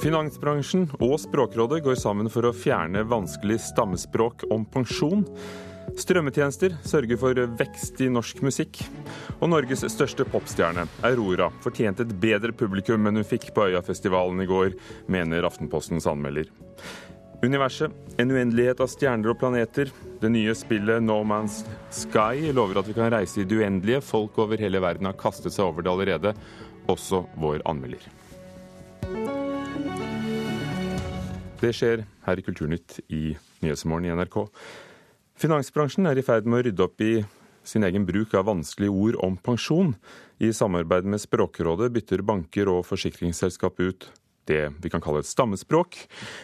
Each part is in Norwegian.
Finansbransjen og Språkrådet går sammen for å fjerne vanskelig stammespråk om pensjon. Strømmetjenester sørger for vekst i norsk musikk. Og Norges største popstjerne, Aurora, fortjente et bedre publikum enn hun fikk på Øyafestivalen i går, mener Aftenpostens anmelder. Universet, en uendelighet av stjerner og planeter. Det nye spillet No Man's Sky lover at vi kan reise i det uendelige. Folk over hele verden har kastet seg over det allerede, også vår anmelder. Det skjer her i Kulturnytt i Nyhetsmorgen i NRK. Finansbransjen er i ferd med å rydde opp i sin egen bruk av vanskelige ord om pensjon. I samarbeid med Språkrådet bytter banker og forsikringsselskap ut det vi kan kalle et stammespråk,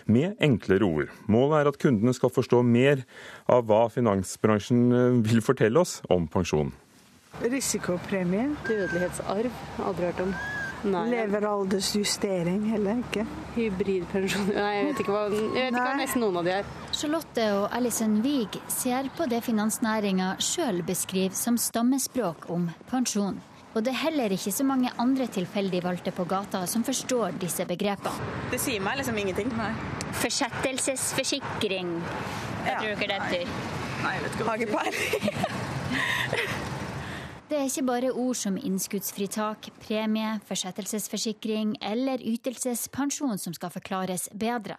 med enklere ord. Målet er at kundene skal forstå mer av hva finansbransjen eh, vil fortelle oss om pensjon. Risikopremie. Dødelighetsarv. Aldri hørt om. Nei. Leveraldersjustering heller ikke. Hybridpensjon Nei, jeg vet ikke hva, jeg vet ikke hva nesten noen av de er. Charlotte og Alison Wiig ser på det finansnæringa sjøl beskriver som stammespråk om pensjon. Og det er heller ikke så mange andre tilfeldig valgte på gata som forstår disse begrepene. Det sier meg liksom ingenting. Nei. Forsettelsesforsikring. Jeg tror ikke det heter. Nei, jeg vet ikke hva. Det er ikke bare ord som innskuddsfritak, premie, forsettelsesforsikring eller ytelsespensjon som skal forklares bedre.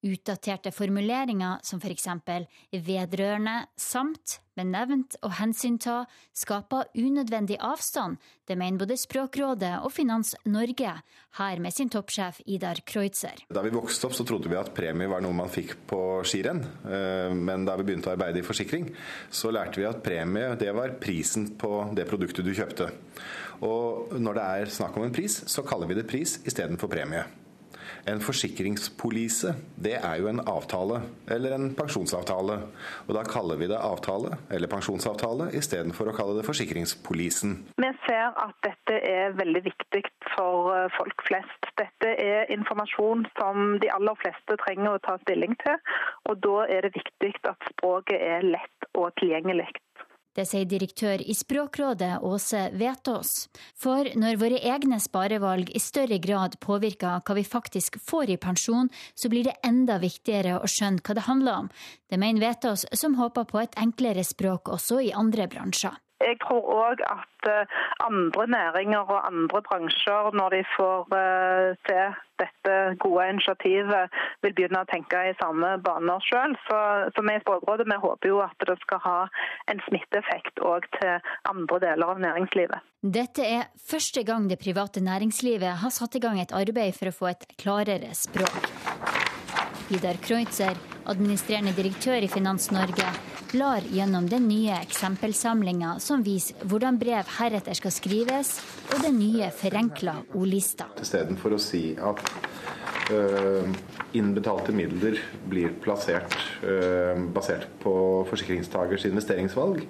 Utdaterte formuleringer som for eksempel vedrørende, samt, benevnt og hensynta skaper unødvendig avstand. Det mener både Språkrådet og Finans Norge, her med sin toppsjef Idar Kreutzer. Da vi vokste opp så trodde vi at premie var noe man fikk på skirenn. Eh, men da vi begynte å arbeide i forsikring, så lærte vi at premie det var prisen på det produktet du kjøpte. Og når det er snakk om en pris, så kaller vi det pris istedenfor premie. En forsikringspolise, det er jo en avtale, eller en pensjonsavtale. Og da kaller vi det avtale, eller pensjonsavtale, istedenfor å kalle det forsikringspolisen. Vi ser at dette er veldig viktig for eh, folk flest. Dette er informasjon som de aller fleste trenger å ta stilling til, og da er det viktig at språket er lett og tilgjengelig. Det sier direktør i Språkrådet Åse Vetås. For når våre egne sparevalg i større grad påvirker hva vi faktisk får i pensjon, så blir det enda viktigere å skjønne hva det handler om. Det mener Vetås, som håper på et enklere språk også i andre bransjer. Jeg tror òg at eh, andre næringer og andre bransjer, når de får eh, se dette gode initiativet, vil begynne å tenke i samme baner sjøl. Så, så vi i Språkrådet vi håper jo at det skal ha en smitteeffekt òg til andre deler av næringslivet. Dette er første gang det private næringslivet har satt i gang et arbeid for å få et klarere språk. Vidar Kreutzer, administrerende direktør i Finans Norge, blar gjennom den nye eksempelsamlinga som viser hvordan brev heretter skal skrives, og den nye forenkla ordlista. Istedenfor å si at øh, innbetalte midler blir plassert øh, basert på forsikringstagers investeringsvalg,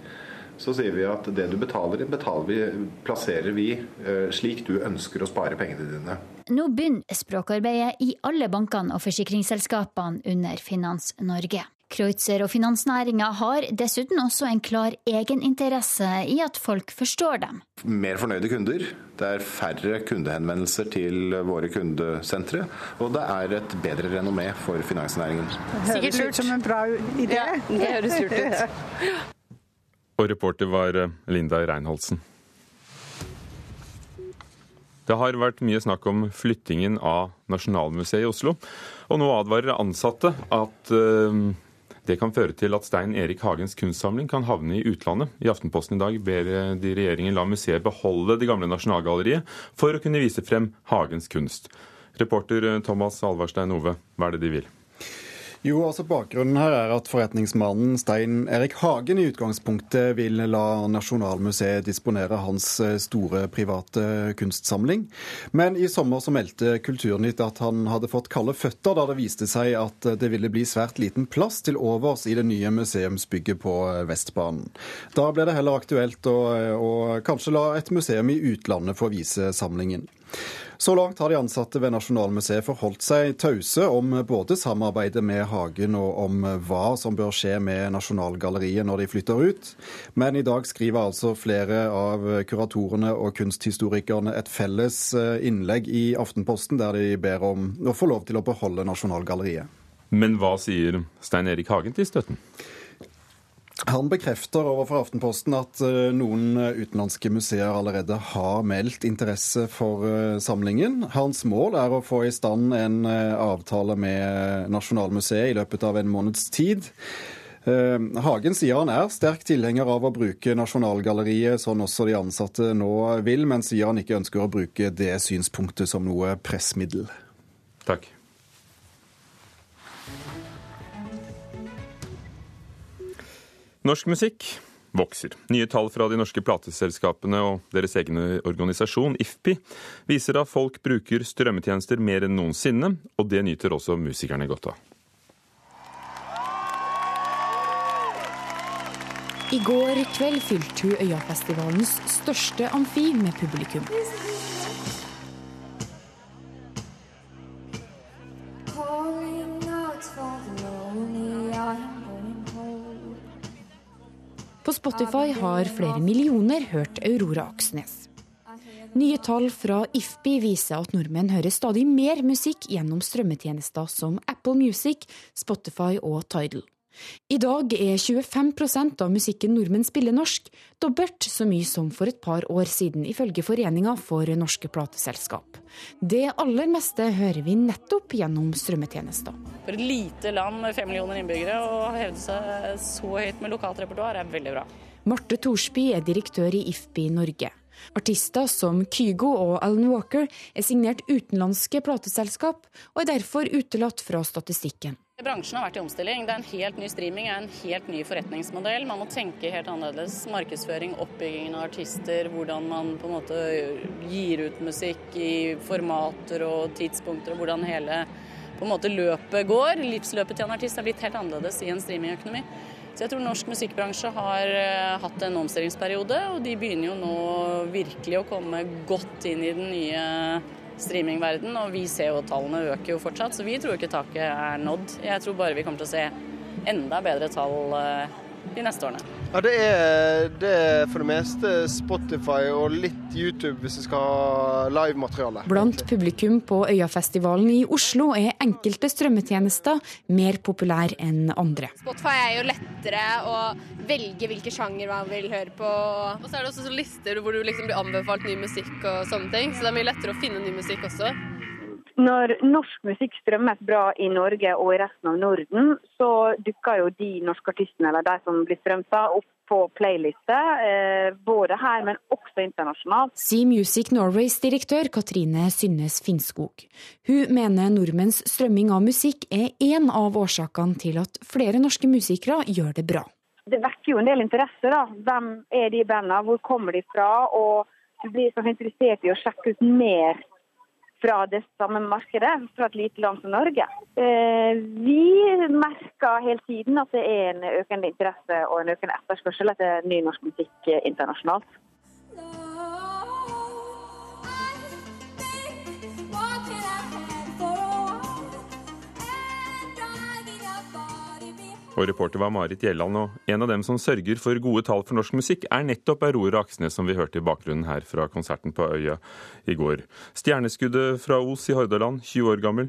så sier vi at det du betaler inn, plasserer vi øh, slik du ønsker å spare pengene dine. Nå begynner språkarbeidet i alle bankene og forsikringsselskapene under Finans Norge. Kreutzer og finansnæringa har dessuten også en klar egeninteresse i at folk forstår dem. Mer fornøyde kunder, det er færre kundehenvendelser til våre kundesentre, og det er et bedre renommé for finansnæringen. Det høres ut som en bra idé. Ja, det høres lurt ut. Og reporter var eh, Linda Reinholdsen. Det har vært mye snakk om flyttingen av Nasjonalmuseet i Oslo. Og nå advarer ansatte at uh, det kan føre til at Stein Erik Hagens kunstsamling kan havne i utlandet. I Aftenposten i dag ber de regjeringen la museet beholde det gamle Nasjonalgalleriet for å kunne vise frem Hagens kunst. Reporter Thomas Alvarstein Ove, hva er det de vil? Jo, altså Bakgrunnen her er at forretningsmannen Stein Erik Hagen i utgangspunktet vil la Nasjonalmuseet disponere hans eh, store private kunstsamling. Men i sommer så meldte Kulturnytt at han hadde fått kalde føtter da det viste seg at det ville bli svært liten plass til overs i det nye museumsbygget på eh, Vestbanen. Da ble det heller aktuelt å, å kanskje la et museum i utlandet få vise samlingen. Så langt har de ansatte ved Nasjonalmuseet forholdt seg tause om både samarbeidet med Hagen og om hva som bør skje med Nasjonalgalleriet når de flytter ut. Men i dag skriver altså flere av kuratorene og kunsthistorikerne et felles eh, innlegg i Aftenposten der de ber om å få lov til å beholde Nasjonalgalleriet. Men hva sier Stein Erik Hagen til støtten? Han bekrefter overfor Aftenposten at eh, noen utenlandske museer allerede har meldt interesse for eh, samlingen. Hans mål er å få i stand en eh, avtale med Nasjonalmuseet i løpet av en måneds tid. Hagen sier han er sterk tilhenger av å bruke Nasjonalgalleriet, sånn også de ansatte nå vil, men sier han ikke ønsker å bruke det synspunktet som noe pressmiddel. Takk. Norsk musikk vokser. Nye tall fra de norske plateselskapene og deres egen organisasjon, IFPI, viser at folk bruker strømmetjenester mer enn noensinne, og det nyter også musikerne godt av. I går kveld fylte hun Øyafestivalens største amfi med publikum. Spotify har flere millioner hørt Aurora Aksnes. Nye tall fra IFPI viser at nordmenn hører stadig mer musikk gjennom strømmetjenester som Apple Music, Spotify og Tidal. I dag er 25% av musikken nordmenn spiller norsk, dobbelt så mye som for et par år siden, ifølge Foreninga for norske plateselskap. Det aller meste hører vi nettopp gjennom strømmetjenester. For et lite land med fem millioner innbyggere å hevde seg så høyt med lokalt repertoar er veldig bra. Marte Thorsby er direktør i IFPI Norge. Artister som Kygo og Alan Walker er signert utenlandske plateselskap, og er derfor utelatt fra statistikken. Bransjen har vært i omstilling. Det er en helt ny streaming, en helt ny forretningsmodell. Man må tenke helt annerledes. Markedsføring, oppbyggingen av artister, hvordan man på en måte gir ut musikk i formater og tidspunkter, og hvordan hele på en måte løpet går. Livsløpet til en artist er blitt helt annerledes i en streamingøkonomi. Så jeg tror norsk musikkbransje har eh, hatt en omstillingsperiode, og de begynner jo nå virkelig å komme godt inn i den nye streamingverden, og vi ser jo at tallene øker jo fortsatt, så vi tror ikke taket er nådd. Jeg tror bare vi kommer til å se enda bedre tall eh, de neste årene. Ja, det er, det er, for det meste Spotify og litt YouTube hvis vi skal ha livemateriale. Blant publikum på Øyafestivalen i Oslo er enkelte strømmetjenester mer populære enn andre. Spotify er jo lettere å velge hvilke sjanger man vil høre på. Og så er det også så lister hvor du liksom blir anbefalt ny musikk og sånne ting, så det er mye lettere å finne ny musikk også. Når norsk musikk strømmes bra i Norge og i resten av Norden, så dukker jo de norske artistene eller de som blir strømta, opp på playlister, eh, både her, men også internasjonalt. Sier Music Norways direktør Katrine Synnes Finnskog. Hun mener nordmenns strømming av musikk er én av årsakene til at flere norske musikere gjør det bra. Det vekker jo en del interesse. da. Hvem er de bandene, hvor kommer de fra? Og du blir så interessert i å sjekke ut mer fra det samme markedet, fra et lite land som Norge. Eh, vi merker hele tiden at det er en økende interesse og en økende etterspørsel etter ny norsk musikk internasjonalt. Og reporter var Marit Gjelland, og en av dem som sørger for gode tall for norsk musikk, er nettopp Aurora Aksnes, som vi hørte i bakgrunnen her fra konserten på Øya i går. Stjerneskuddet fra Os i Hordaland, 20 år gammel.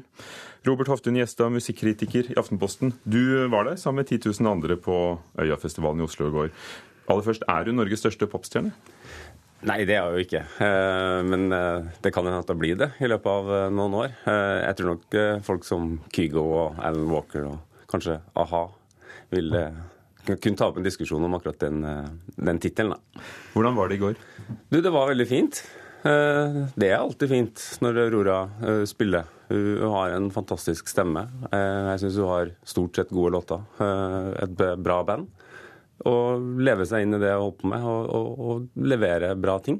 Robert Hoftun Gjestad, musikkritiker i Aftenposten. Du var der sammen med 10 000 andre på Øyafestivalen i Oslo i går. Aller først, er du Norges største popstjerne? Nei, det er jeg jo ikke. Eh, men eh, det kan hende at det blir det i løpet av eh, noen år. Jeg tror nok folk som Kygo og Alan Walker og kanskje a-ha vil kunne ta opp en diskusjon om akkurat den, eh, den tittelen. Hvordan var det i går? Du, Det var veldig fint. Eh, det er alltid fint når Aurora eh, spiller. Hun har en fantastisk stemme. Jeg syns hun har stort sett gode låter. Et bra band. Og leve seg inn i det jeg holder på med, og, og, og levere bra ting.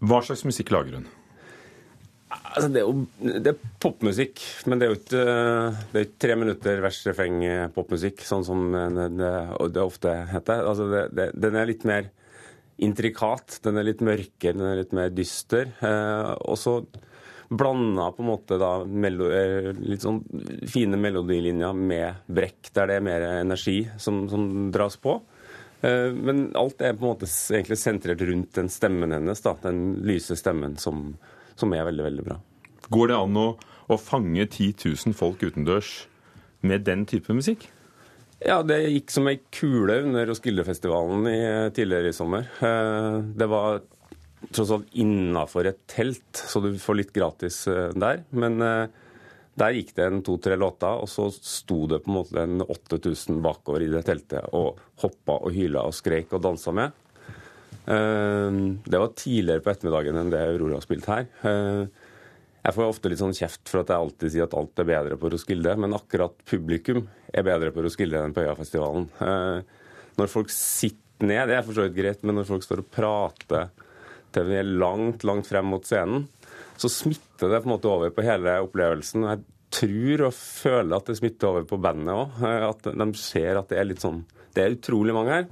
Hva slags musikk lager hun? Altså, det er jo det er popmusikk, men det er jo ikke, det er ikke tre minutter vers refreng popmusikk, sånn som det, det, ofte heter. Altså, det, den er litt mer intrikat. Den er litt mørkere, den er litt mer dyster. Eh, og så blanda på en måte da melo, eh, litt sånn fine melodilinjer med brekk, der det er mer energi som, som dras på. Eh, men alt er på en måte egentlig sentrert rundt den stemmen hennes, da, den lyse stemmen som, som er veldig, veldig bra. Går det an å, å fange 10 000 folk utendørs med den type musikk? Ja, det gikk som ei kule under Roskilde-festivalen tidligere i sommer. Det var tross alt innafor et telt, så du får litt gratis eh, der. Men eh, der gikk det en to-tre låter, og så sto det på en måte en 8000 bakover i det teltet og hoppa og hyla og skreik og dansa med. Eh, det var tidligere på ettermiddagen enn det Aurora har spilt her. Jeg får ofte litt sånn kjeft for at jeg alltid sier at alt er bedre på Roskilde, men akkurat publikum er bedre på Roskilde enn på Øyafestivalen. Når folk sitter ned, det er for så vidt greit, men når folk står og prater til vi er langt, langt frem mot scenen, så smitter det på en måte over på hele opplevelsen. Jeg tror og føler at det smitter over på bandet òg. At de ser at det er litt sånn Det er utrolig mange her,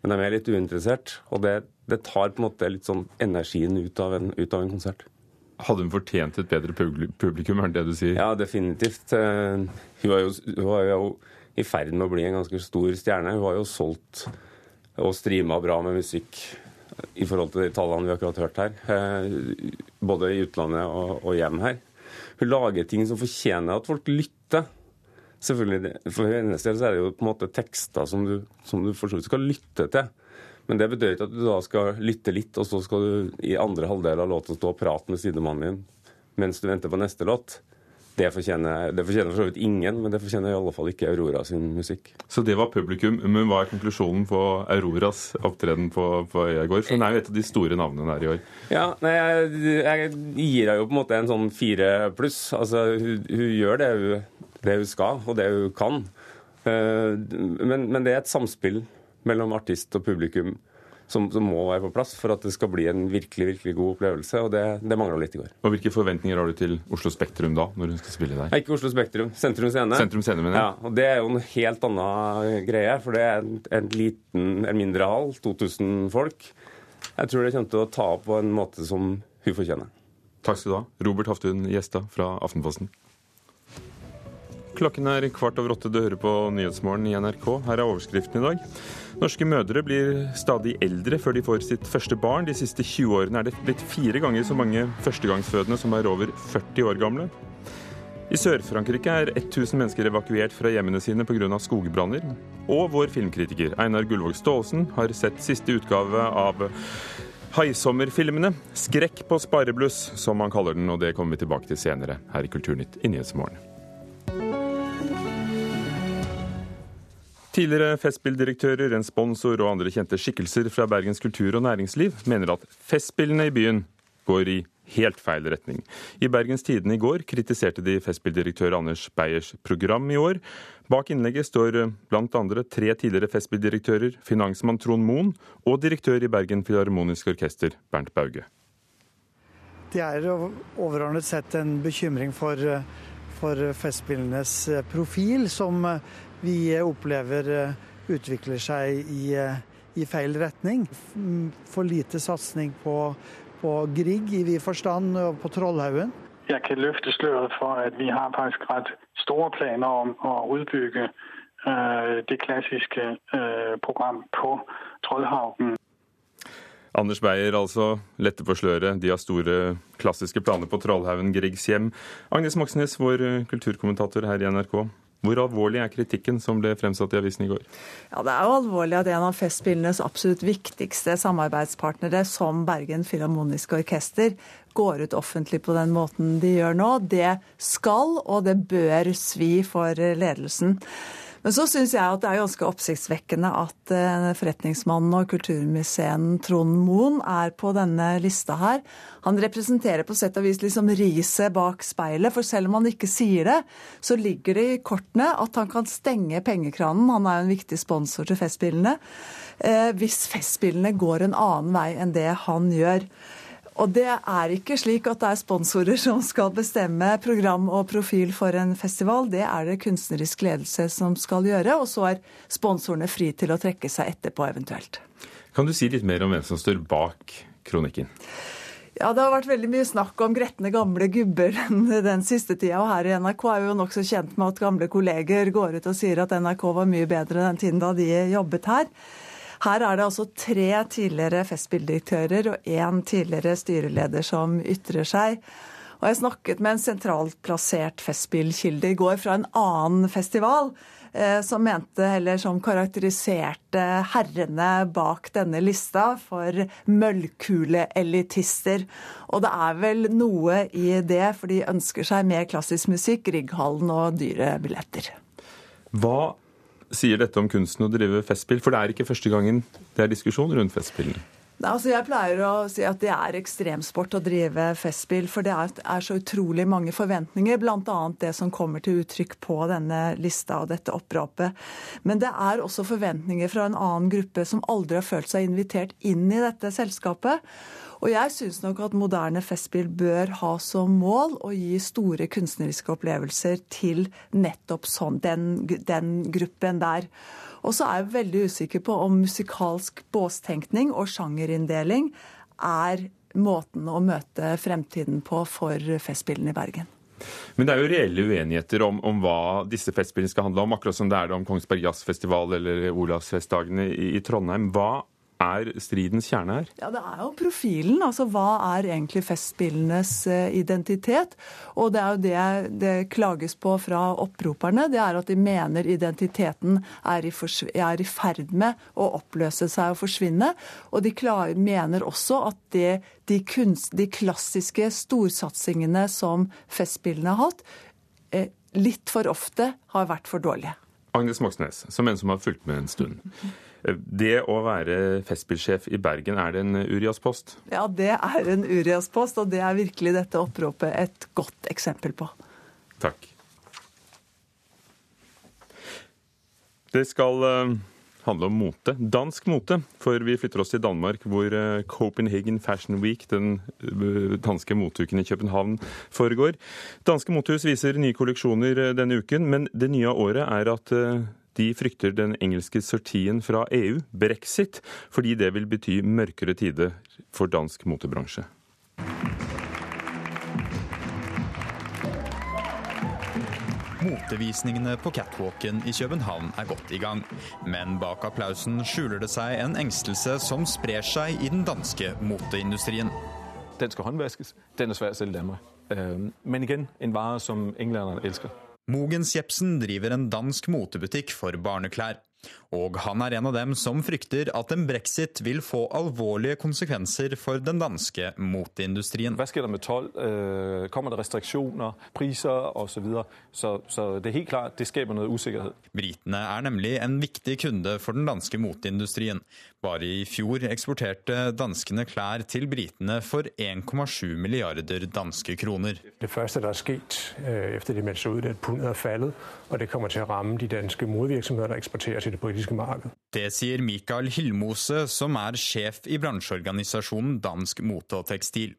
men de er litt uinteressert. Og det, det tar på en måte litt sånn energien ut av en, ut av en konsert. Hadde hun fortjent et bedre publikum, er det det du sier? Ja, definitivt. Eh, hun var jo, hun var jo i ferd med å bli en ganske stor stjerne. Hun har jo solgt og streama bra med musikk i forhold til de tallene vi akkurat hørt her, eh, både i utlandet og, og hjem her. Hun lager ting som fortjener at folk lytter. Selvfølgelig, For hennes del så er det jo på en måte tekster som du, som du for skal lytte til. Men det betyr ikke at du da skal lytte litt, og så skal du i andre halvdel av låta stå og prate med sidemannen din mens du venter på neste låt. Det fortjener, det fortjener for så vidt ingen, men det fortjener i alle fall ikke Aurora sin musikk. Så det var publikum. Men hva er konklusjonen på Auroras opptreden på, på Øya i går? For hun er jo et av de store navnene her i år. Ja, nei, jeg, jeg gir henne jo på en måte en sånn fire pluss. Altså, hun, hun gjør det hun, det hun, skal, og det hun kan. Eh, men, men det er et samspill mellom artist og publikum som, som, må være på plass for at det skal bli en virkelig virkelig god opplevelse. og Det, det mangla litt i går. Og Hvilke forventninger har du til Oslo Spektrum da, når hun skal spille der? Ikke Oslo Spektrum, Sentrum Scene. Sentrum Scene, mener jeg. Ja, og Det er jo en helt annen greie, for det er en, en liten, en mindre hall, 2000 folk. Jeg tror det kommer til å ta opp på en måte som hun fortjener. Takk skal du ha. Robert Haftun Gjesta fra Aftenposten. Klokken er kvart over åtte. Du hører på Nyhetsmorgen i NRK. Her er overskriften i dag. Norske mødre blir stadig eldre før de får sitt første barn. De siste 20 årene er det blitt fire ganger så mange førstegangsfødende som er over 40 år gamle. I Sør-Frankrike er 1000 mennesker evakuert fra hjemmene sine pga. skogbranner. Og vår filmkritiker Einar Gullvåg Staalesen har sett siste utgave av Haisommerfilmene. 'Skrekk på sparebluss', som han kaller den, og det kommer vi tilbake til senere her i Kulturnytt i Nyhetsmorgen. Tidligere Festspilldirektører, en sponsor og andre kjente skikkelser fra Bergens kultur og næringsliv mener at Festspillene i byen går i helt feil retning. I Bergens Tidende i går kritiserte de Festspilldirektør Anders Beyers program i år. Bak innlegget står andre tre tidligere Festspilldirektører, finansmann Trond Moen og direktør i Bergen Filharmoniske Orkester, Bernt Bauge. Det er overordnet sett en bekymring for, for Festspillenes profil, som vi opplever eh, utvikler seg i, eh, i feil retning. For lite satsing på, på Grieg i vid forstand, og på Trollhaugen. Jeg kan løfte sløret for at vi har faktisk rett store planer om å utbygge uh, det klassiske uh, program på Trollhaugen. Anders Beyer altså Lette på sløret. De har store klassiske planer på Trollhaugen, Griegs hjem. Agnes Moxnes, vår kulturkommentator her i NRK. Hvor alvorlig er kritikken som ble fremsatt i avisen i går? Ja, Det er jo alvorlig at en av Festspillenes absolutt viktigste samarbeidspartnere, som Bergen Filharmoniske Orkester, går ut offentlig på den måten de gjør nå. Det skal og det bør svi for ledelsen. Men så syns jeg at det er ganske oppsiktsvekkende at eh, forretningsmannen og kulturmuseen Trond Moen er på denne lista her. Han representerer på sett og vis liksom riset bak speilet, for selv om han ikke sier det, så ligger det i kortene at han kan stenge pengekranen, han er jo en viktig sponsor til Festspillene, eh, hvis Festspillene går en annen vei enn det han gjør. Og det er ikke slik at det er sponsorer som skal bestemme program og profil for en festival. Det er det kunstnerisk ledelse som skal gjøre, og så er sponsorene fri til å trekke seg etterpå eventuelt. Kan du si litt mer om hvem som står bak kronikken? Ja, Det har vært veldig mye snakk om gretne gamle gubber den, den siste tida. Og her i NRK er vi jo nokså kjent med at gamle kolleger går ut og sier at NRK var mye bedre den tiden da de jobbet her. Her er det altså tre tidligere Festspilldirektører og én tidligere styreleder som ytrer seg. Og jeg snakket med en sentralt plassert Festspillkilde i går fra en annen festival. Eh, som mente, eller som karakteriserte herrene bak denne lista for møllkuleelitister. Og det er vel noe i det, for de ønsker seg mer klassisk musikk, Rigghallen og dyre billetter. Hva sier dette om kunsten å drive festspill? For det er ikke første gangen det er diskusjon rundt festspillene. Altså jeg pleier å si at det er ekstremsport å drive festspill, for det er så utrolig mange forventninger, bl.a. det som kommer til uttrykk på denne lista og dette oppropet. Men det er også forventninger fra en annen gruppe som aldri har følt seg invitert inn i dette selskapet. Og jeg syns nok at moderne festspill bør ha som mål å gi store kunstneriske opplevelser til nettopp sånn, den, den gruppen der. Og så er jeg veldig usikker på om musikalsk båstenkning og sjangerinndeling er måten å møte fremtiden på for Festspillene i Bergen. Men det er jo reelle uenigheter om, om, hva disse festspillene skal handle om, akkurat som det er det om Kongsberg Jazzfestival eller Olavsfestdagene i, i Trondheim. Hva er stridens kjerne her? Ja, Det er jo profilen. altså Hva er egentlig Festspillenes eh, identitet? Og det er jo det det klages på fra opproperne. Det er at de mener identiteten er i, er i ferd med å oppløse seg og forsvinne. Og de mener også at det, de, kunst, de klassiske storsatsingene som Festspillene har hatt, eh, litt for ofte har vært for dårlige. Agnes Moxnes, som en som har fulgt med en stund. Det å være Festspillsjef i Bergen, er det en Urias-post? Ja, det er en Urias-post, og det er virkelig dette oppropet et godt eksempel på. Takk. Det skal uh, handle om mote. Dansk mote. For vi flytter oss til Danmark, hvor uh, Copenhagen Fashion Week, den uh, danske moteuken i København, foregår. Danske motehus viser nye kolleksjoner denne uken, men det nye av året er at de frykter den engelske sortien fra EU, brexit, fordi det vil bety mørkere tider for dansk motebransje. Motevisningene på catwalken i København er godt i gang. Men bak applausen skjuler det seg en engstelse som sprer seg i den danske moteindustrien. Den skal håndvaskes. Den er svær å selge i Danmark. Men igjen, en vare som englenderne elsker. Mogens Jepsen driver en dansk motebutikk for barneklær. Og han er en av dem som frykter at en brexit vil få alvorlige konsekvenser for den danske moteindustrien. Hva skjer det med toll? Øh, kommer det restriksjoner, priser osv.? Så, videre? så Så det er helt klart, det skaper noe usikkerhet. Britene er nemlig en viktig kunde for den danske moteindustrien. Bare i fjor eksporterte danskene klær til britene for 1,7 milliarder danske kroner. Det første som har skjedd øh, etter de meldte seg ut, er at pundet er fallet, og det kommer til å ramme de danske motvirksomhetene som eksporterer til det britiske markedet. Det sier Mikael Hillmose, som er sjef i bransjeorganisasjonen Dansk Mote og Tekstil.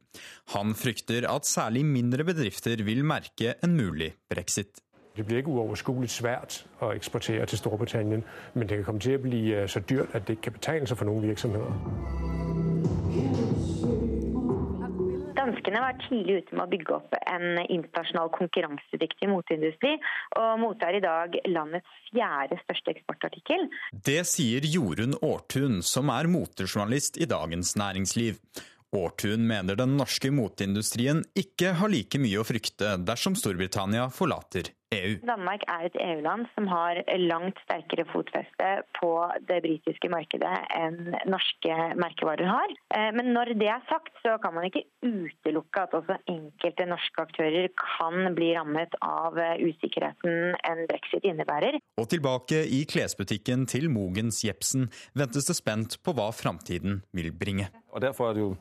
Han frykter at særlig mindre bedrifter vil merke en mulig brexit. Det blir ikke uoverskuelig svært å eksportere til Storbritannia, men det kan komme til å bli øh, så dyrt at det ikke kan betale seg for noen virksomheter. Danskene var tidlig ute med å bygge opp en internasjonal konkurransedyktig moteindustri, og mote er i dag landets fjerde største eksportartikkel. Det sier Jorunn Aartun, som er motejournalist i Dagens Næringsliv. Aartun mener den norske moteindustrien ikke har like mye å frykte dersom Storbritannia forlater EU. Danmark er et EU-land som har langt sterkere fotfeste på det britiske markedet enn norske merkevarer har. Eh, men når det er sagt, så kan man ikke utelukke at også enkelte norske aktører kan bli rammet av eh, usikkerheten en brexit innebærer. Og tilbake i klesbutikken til Mogens Jepsen ventes det spent på hva framtiden vil bringe. Og derfor er det jo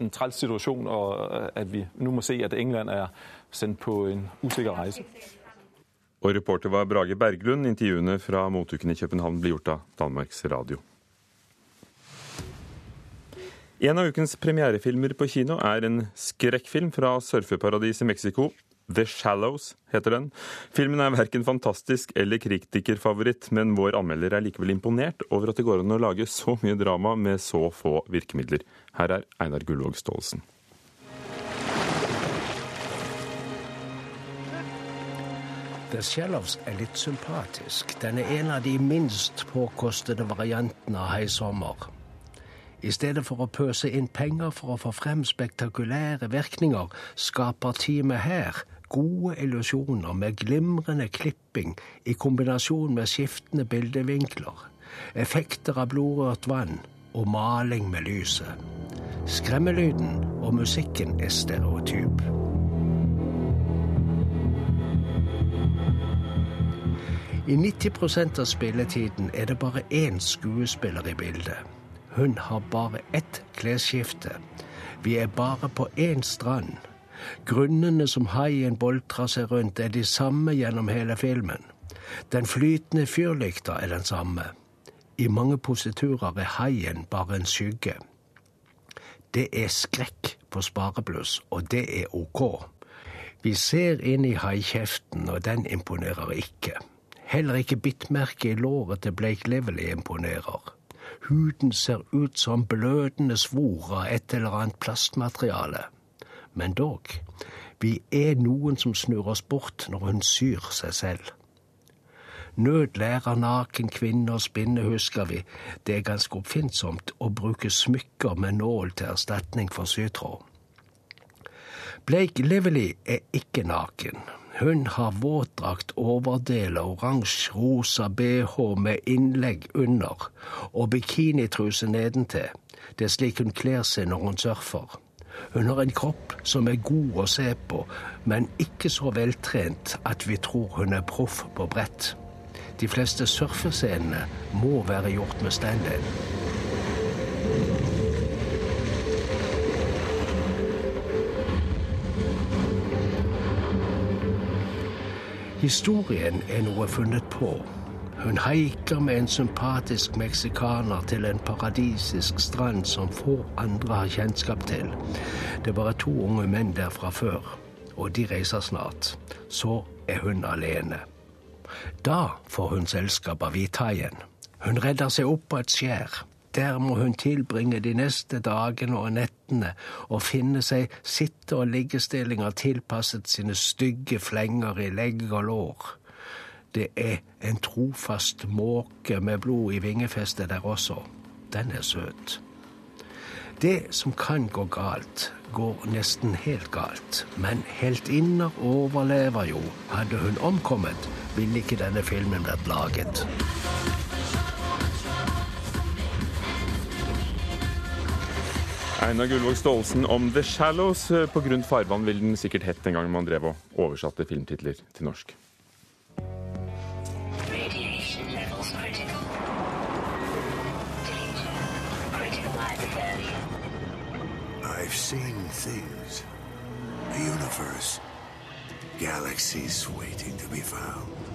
en træls situasjon, og at vi nå må se at England er sendt på en usikker reise. Og reporter var Brage Berglund. Intervjuene fra motuken i København ble gjort av Danmarks Radio. En av ukens premierefilmer på kino er en skrekkfilm fra surfeparadiset Mexico. The Shallows heter den. Filmen er verken fantastisk eller kritikerfavoritt, men vår anmelder er likevel imponert over at det går an å lage så mye drama med så få virkemidler. Her er Einar Gullvåg Staalesen. Shallows er litt sympatisk. Den er en av de minst påkostede variantene av Heisommer. I stedet for å pøse inn penger for å få frem spektakulære virkninger, skaper teamet her gode illusjoner med glimrende klipping i kombinasjon med skiftende bildevinkler, effekter av blodrørt vann og maling med lyset. Skremmelyden og musikken er stereotyp. I 90% av spilletiden er det bare én skuespiller i bildet. Hun har bare ett klesskifte. Vi er bare på én strand. Grunnene som haien boltrer seg rundt, er de samme gjennom hele filmen. Den flytende fyrlykta er den samme. I mange positurer er haien bare en skygge. Det er skrekk på sparebluss, og det er ok. Vi ser inn i haikjeften, og den imponerer ikke. Heller ikke bittmerket i låret til Blake Lively imponerer. Huden ser ut som blødende svor av et eller annet plastmateriale. Men dog, vi er noen som snur oss bort når hun syr seg selv. Nød lærer naken kvinne å spinne, husker vi. Det er ganske oppfinnsomt å bruke smykker med nål til erstatning for sytråd. Blake Lively er ikke naken. Hun har våtdrakt, overdel, oransje-rosa bh med innlegg under og bikinitruse nedentil. Det er slik hun kler seg når hun surfer. Hun har en kropp som er god å se på, men ikke så veltrent at vi tror hun er proff på brett. De fleste surfescenene må være gjort med stand-in. Historien er noe funnet på. Hun haiker med en sympatisk meksikaner til en paradisisk strand som få andre har kjennskap til. Det er bare to unge menn der fra før, og de reiser snart. Så er hun alene. Da får hun selskap av hvithaien. Hun redder seg opp på et skjær. Der må hun tilbringe de neste dagene og nettene og finne seg sitte- og liggestillinger tilpasset sine stygge flenger i legg og lår. Det er en trofast måke med blod i vingefestet der også. Den er søt. Det som kan gå galt, går nesten helt galt. Men heltinner overlever jo. Hadde hun omkommet, ville ikke denne filmen vært laget. Einar Gullvåg Staalesen om The Shallows. På grunn farvann ville den sikkert hett en gang man drev og oversatte filmtitler til norsk. I've seen things. A universe. Galaxies waiting to be found.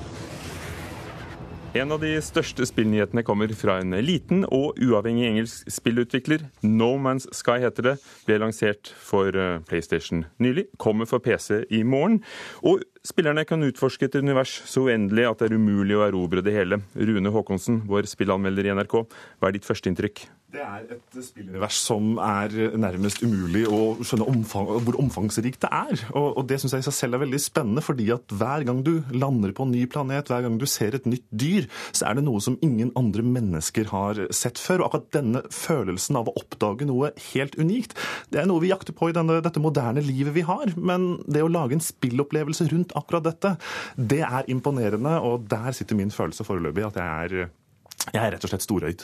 En av de største spillnyhetene kommer fra en liten og uavhengig engelsk spillutvikler. No Man's Sky heter det. Ble lansert for eh, PlayStation nylig. Kommer for PC i morgen. Og spillerne kan utforske et univers så uendelig at det er umulig å erobre det hele. Rune Haakonsen, vår spillanmelder i NRK, hva er ditt førsteinntrykk? Det er et spillunivers som er nærmest umulig å skjønne omfang, hvor omfangsrikt det er. Og, og det syns jeg i seg selv er veldig spennende, fordi at hver gang du lander på en ny planet, hver gang du ser et nytt dyr, så er det noe som ingen andre mennesker har sett før. Og akkurat denne følelsen av å oppdage noe helt unikt, det er noe vi jakter på i denne, dette moderne livet vi har. Men det å lage en spillopplevelse rundt akkurat dette, det er imponerende, og der sitter min følelse foreløpig, at jeg er jeg er rett og slett storøyd.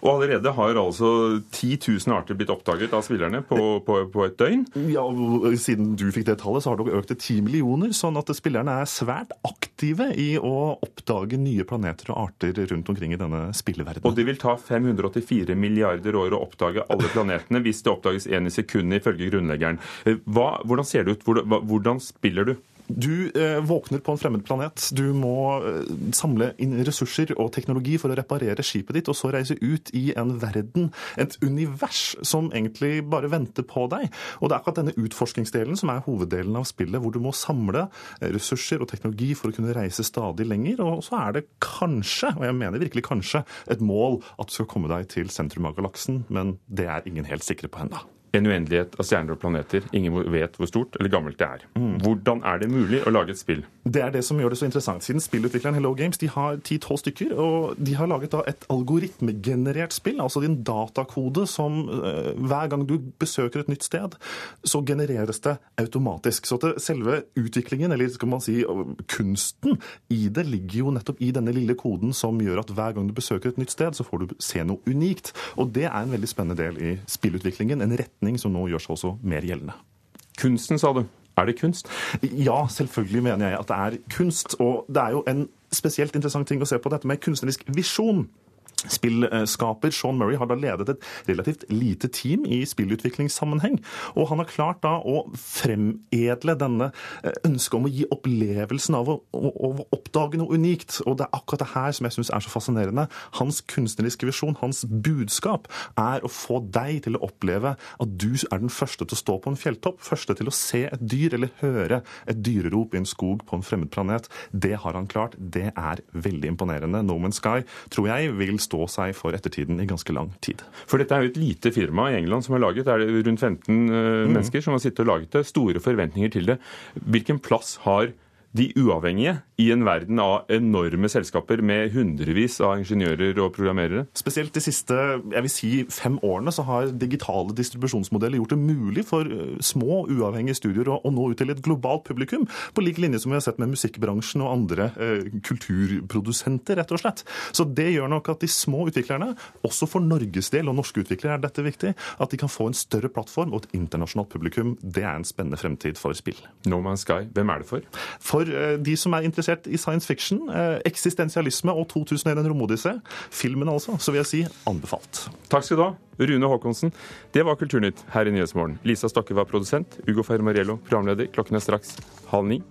Og allerede har altså 10 000 arter blitt oppdaget av spillerne på, på, på, et døgn? Ja, og Siden du fikk det tallet, så har det økt til 10 millioner. Sånn at spillerne er svært aktive i å oppdage nye planeter og arter rundt omkring i denne spilleverdenen. Og det vil ta 584 milliarder år å oppdage alle planetene hvis det oppdages én i sekundet, ifølge grunnleggeren. Hva, hvordan ser det ut? Hvordan, hvordan spiller du? Du eh, våkner på en fremmed planet. Du må eh, samle inn ressurser og teknologi for å reparere skipet ditt, og så reise ut i en verden, et univers, som egentlig bare venter på deg. Og det er akkurat denne utforskingsdelen som er hoveddelen av spillet, hvor du må samle eh, ressurser og teknologi for å kunne reise stadig lenger. Og så er det kanskje, og jeg mener virkelig kanskje, et mål at du skal komme deg til sentrum av galaksen, men det er ingen helt sikre på ennå en uendelighet av stjerner og planeter. Ingen vet hvor stort eller gammelt det er. Mm. Hvordan er det mulig å lage et spill? Det er det som gjør det så interessant. Siden spillutvikleren Hello Games de har 10-12 stykker, og de har laget et algoritmegenerert spill, altså din datakode som uh, hver gang du besøker et nytt sted, så genereres det automatisk. Så at selve utviklingen, eller skal man si kunsten i det, ligger jo nettopp i denne lille koden som gjør at hver gang du besøker et nytt sted, så får du se noe unikt. Og det er en veldig spennende del i spillutviklingen. en rett retning som nå gjør seg også mer gjeldende. Kunsten, sa du. Er det kunst? Ja, selvfølgelig mener jeg at det er kunst. Og det er jo en spesielt interessant ting å se på dette med kunstnerisk visjon. Spillskaper Sean Murray har da ledet et relativt lite team i spillutviklingssammenheng. Og han har klart da å fremedle denne eh, ønsket om å gi opplevelsen av å, å, å, oppdage noe unikt. Og det er akkurat det her som jeg syns er så fascinerende. Hans kunstneriske visjon, hans budskap, er å få deg til å oppleve at du er den første til å stå på en fjelltopp, første til å se et dyr eller høre et dyrerop i en skog på en fremmed planet. Det har han klart. Det er veldig imponerende. No Man's Sky tror jeg vil stå seg for ettertiden i ganske lang tid. For dette er jo et lite firma i England som har laget, er det rundt 15 uh, mm. mennesker som har sittet og laget det. Store forventninger til det. Hvilken plass har de uavhengige i en verden av enorme selskaper med hundrevis av ingeniører og programmerere? Spesielt de siste jeg vil si, fem årene så har digitale distribusjonsmodeller gjort det mulig for eh, små, uavhengige studier å, nå ut til et globalt publikum, på lik linje som vi har sett med musikkbransjen og andre eh, kulturprodusenter, rett og slett. Så det gjør nok at de små utviklerne, også for Norges del og norske utviklere er dette viktig, at de kan få en større plattform og et internasjonalt publikum. Det er en spennende fremtid for spill. No Man's Sky, hvem er det for? For eh, de som er interessert i science fiction, eh, eksistensialisme og 2001 en romodyssé, filmen altså, så vil jeg si anbefalt. Takk skal du ha, Rune Haakonsen. Det var Kulturnytt her i Nyhetsmorgen. Lisa Stokke var produsent, Ugo Fermariello programleder. Klokken er straks halv ni.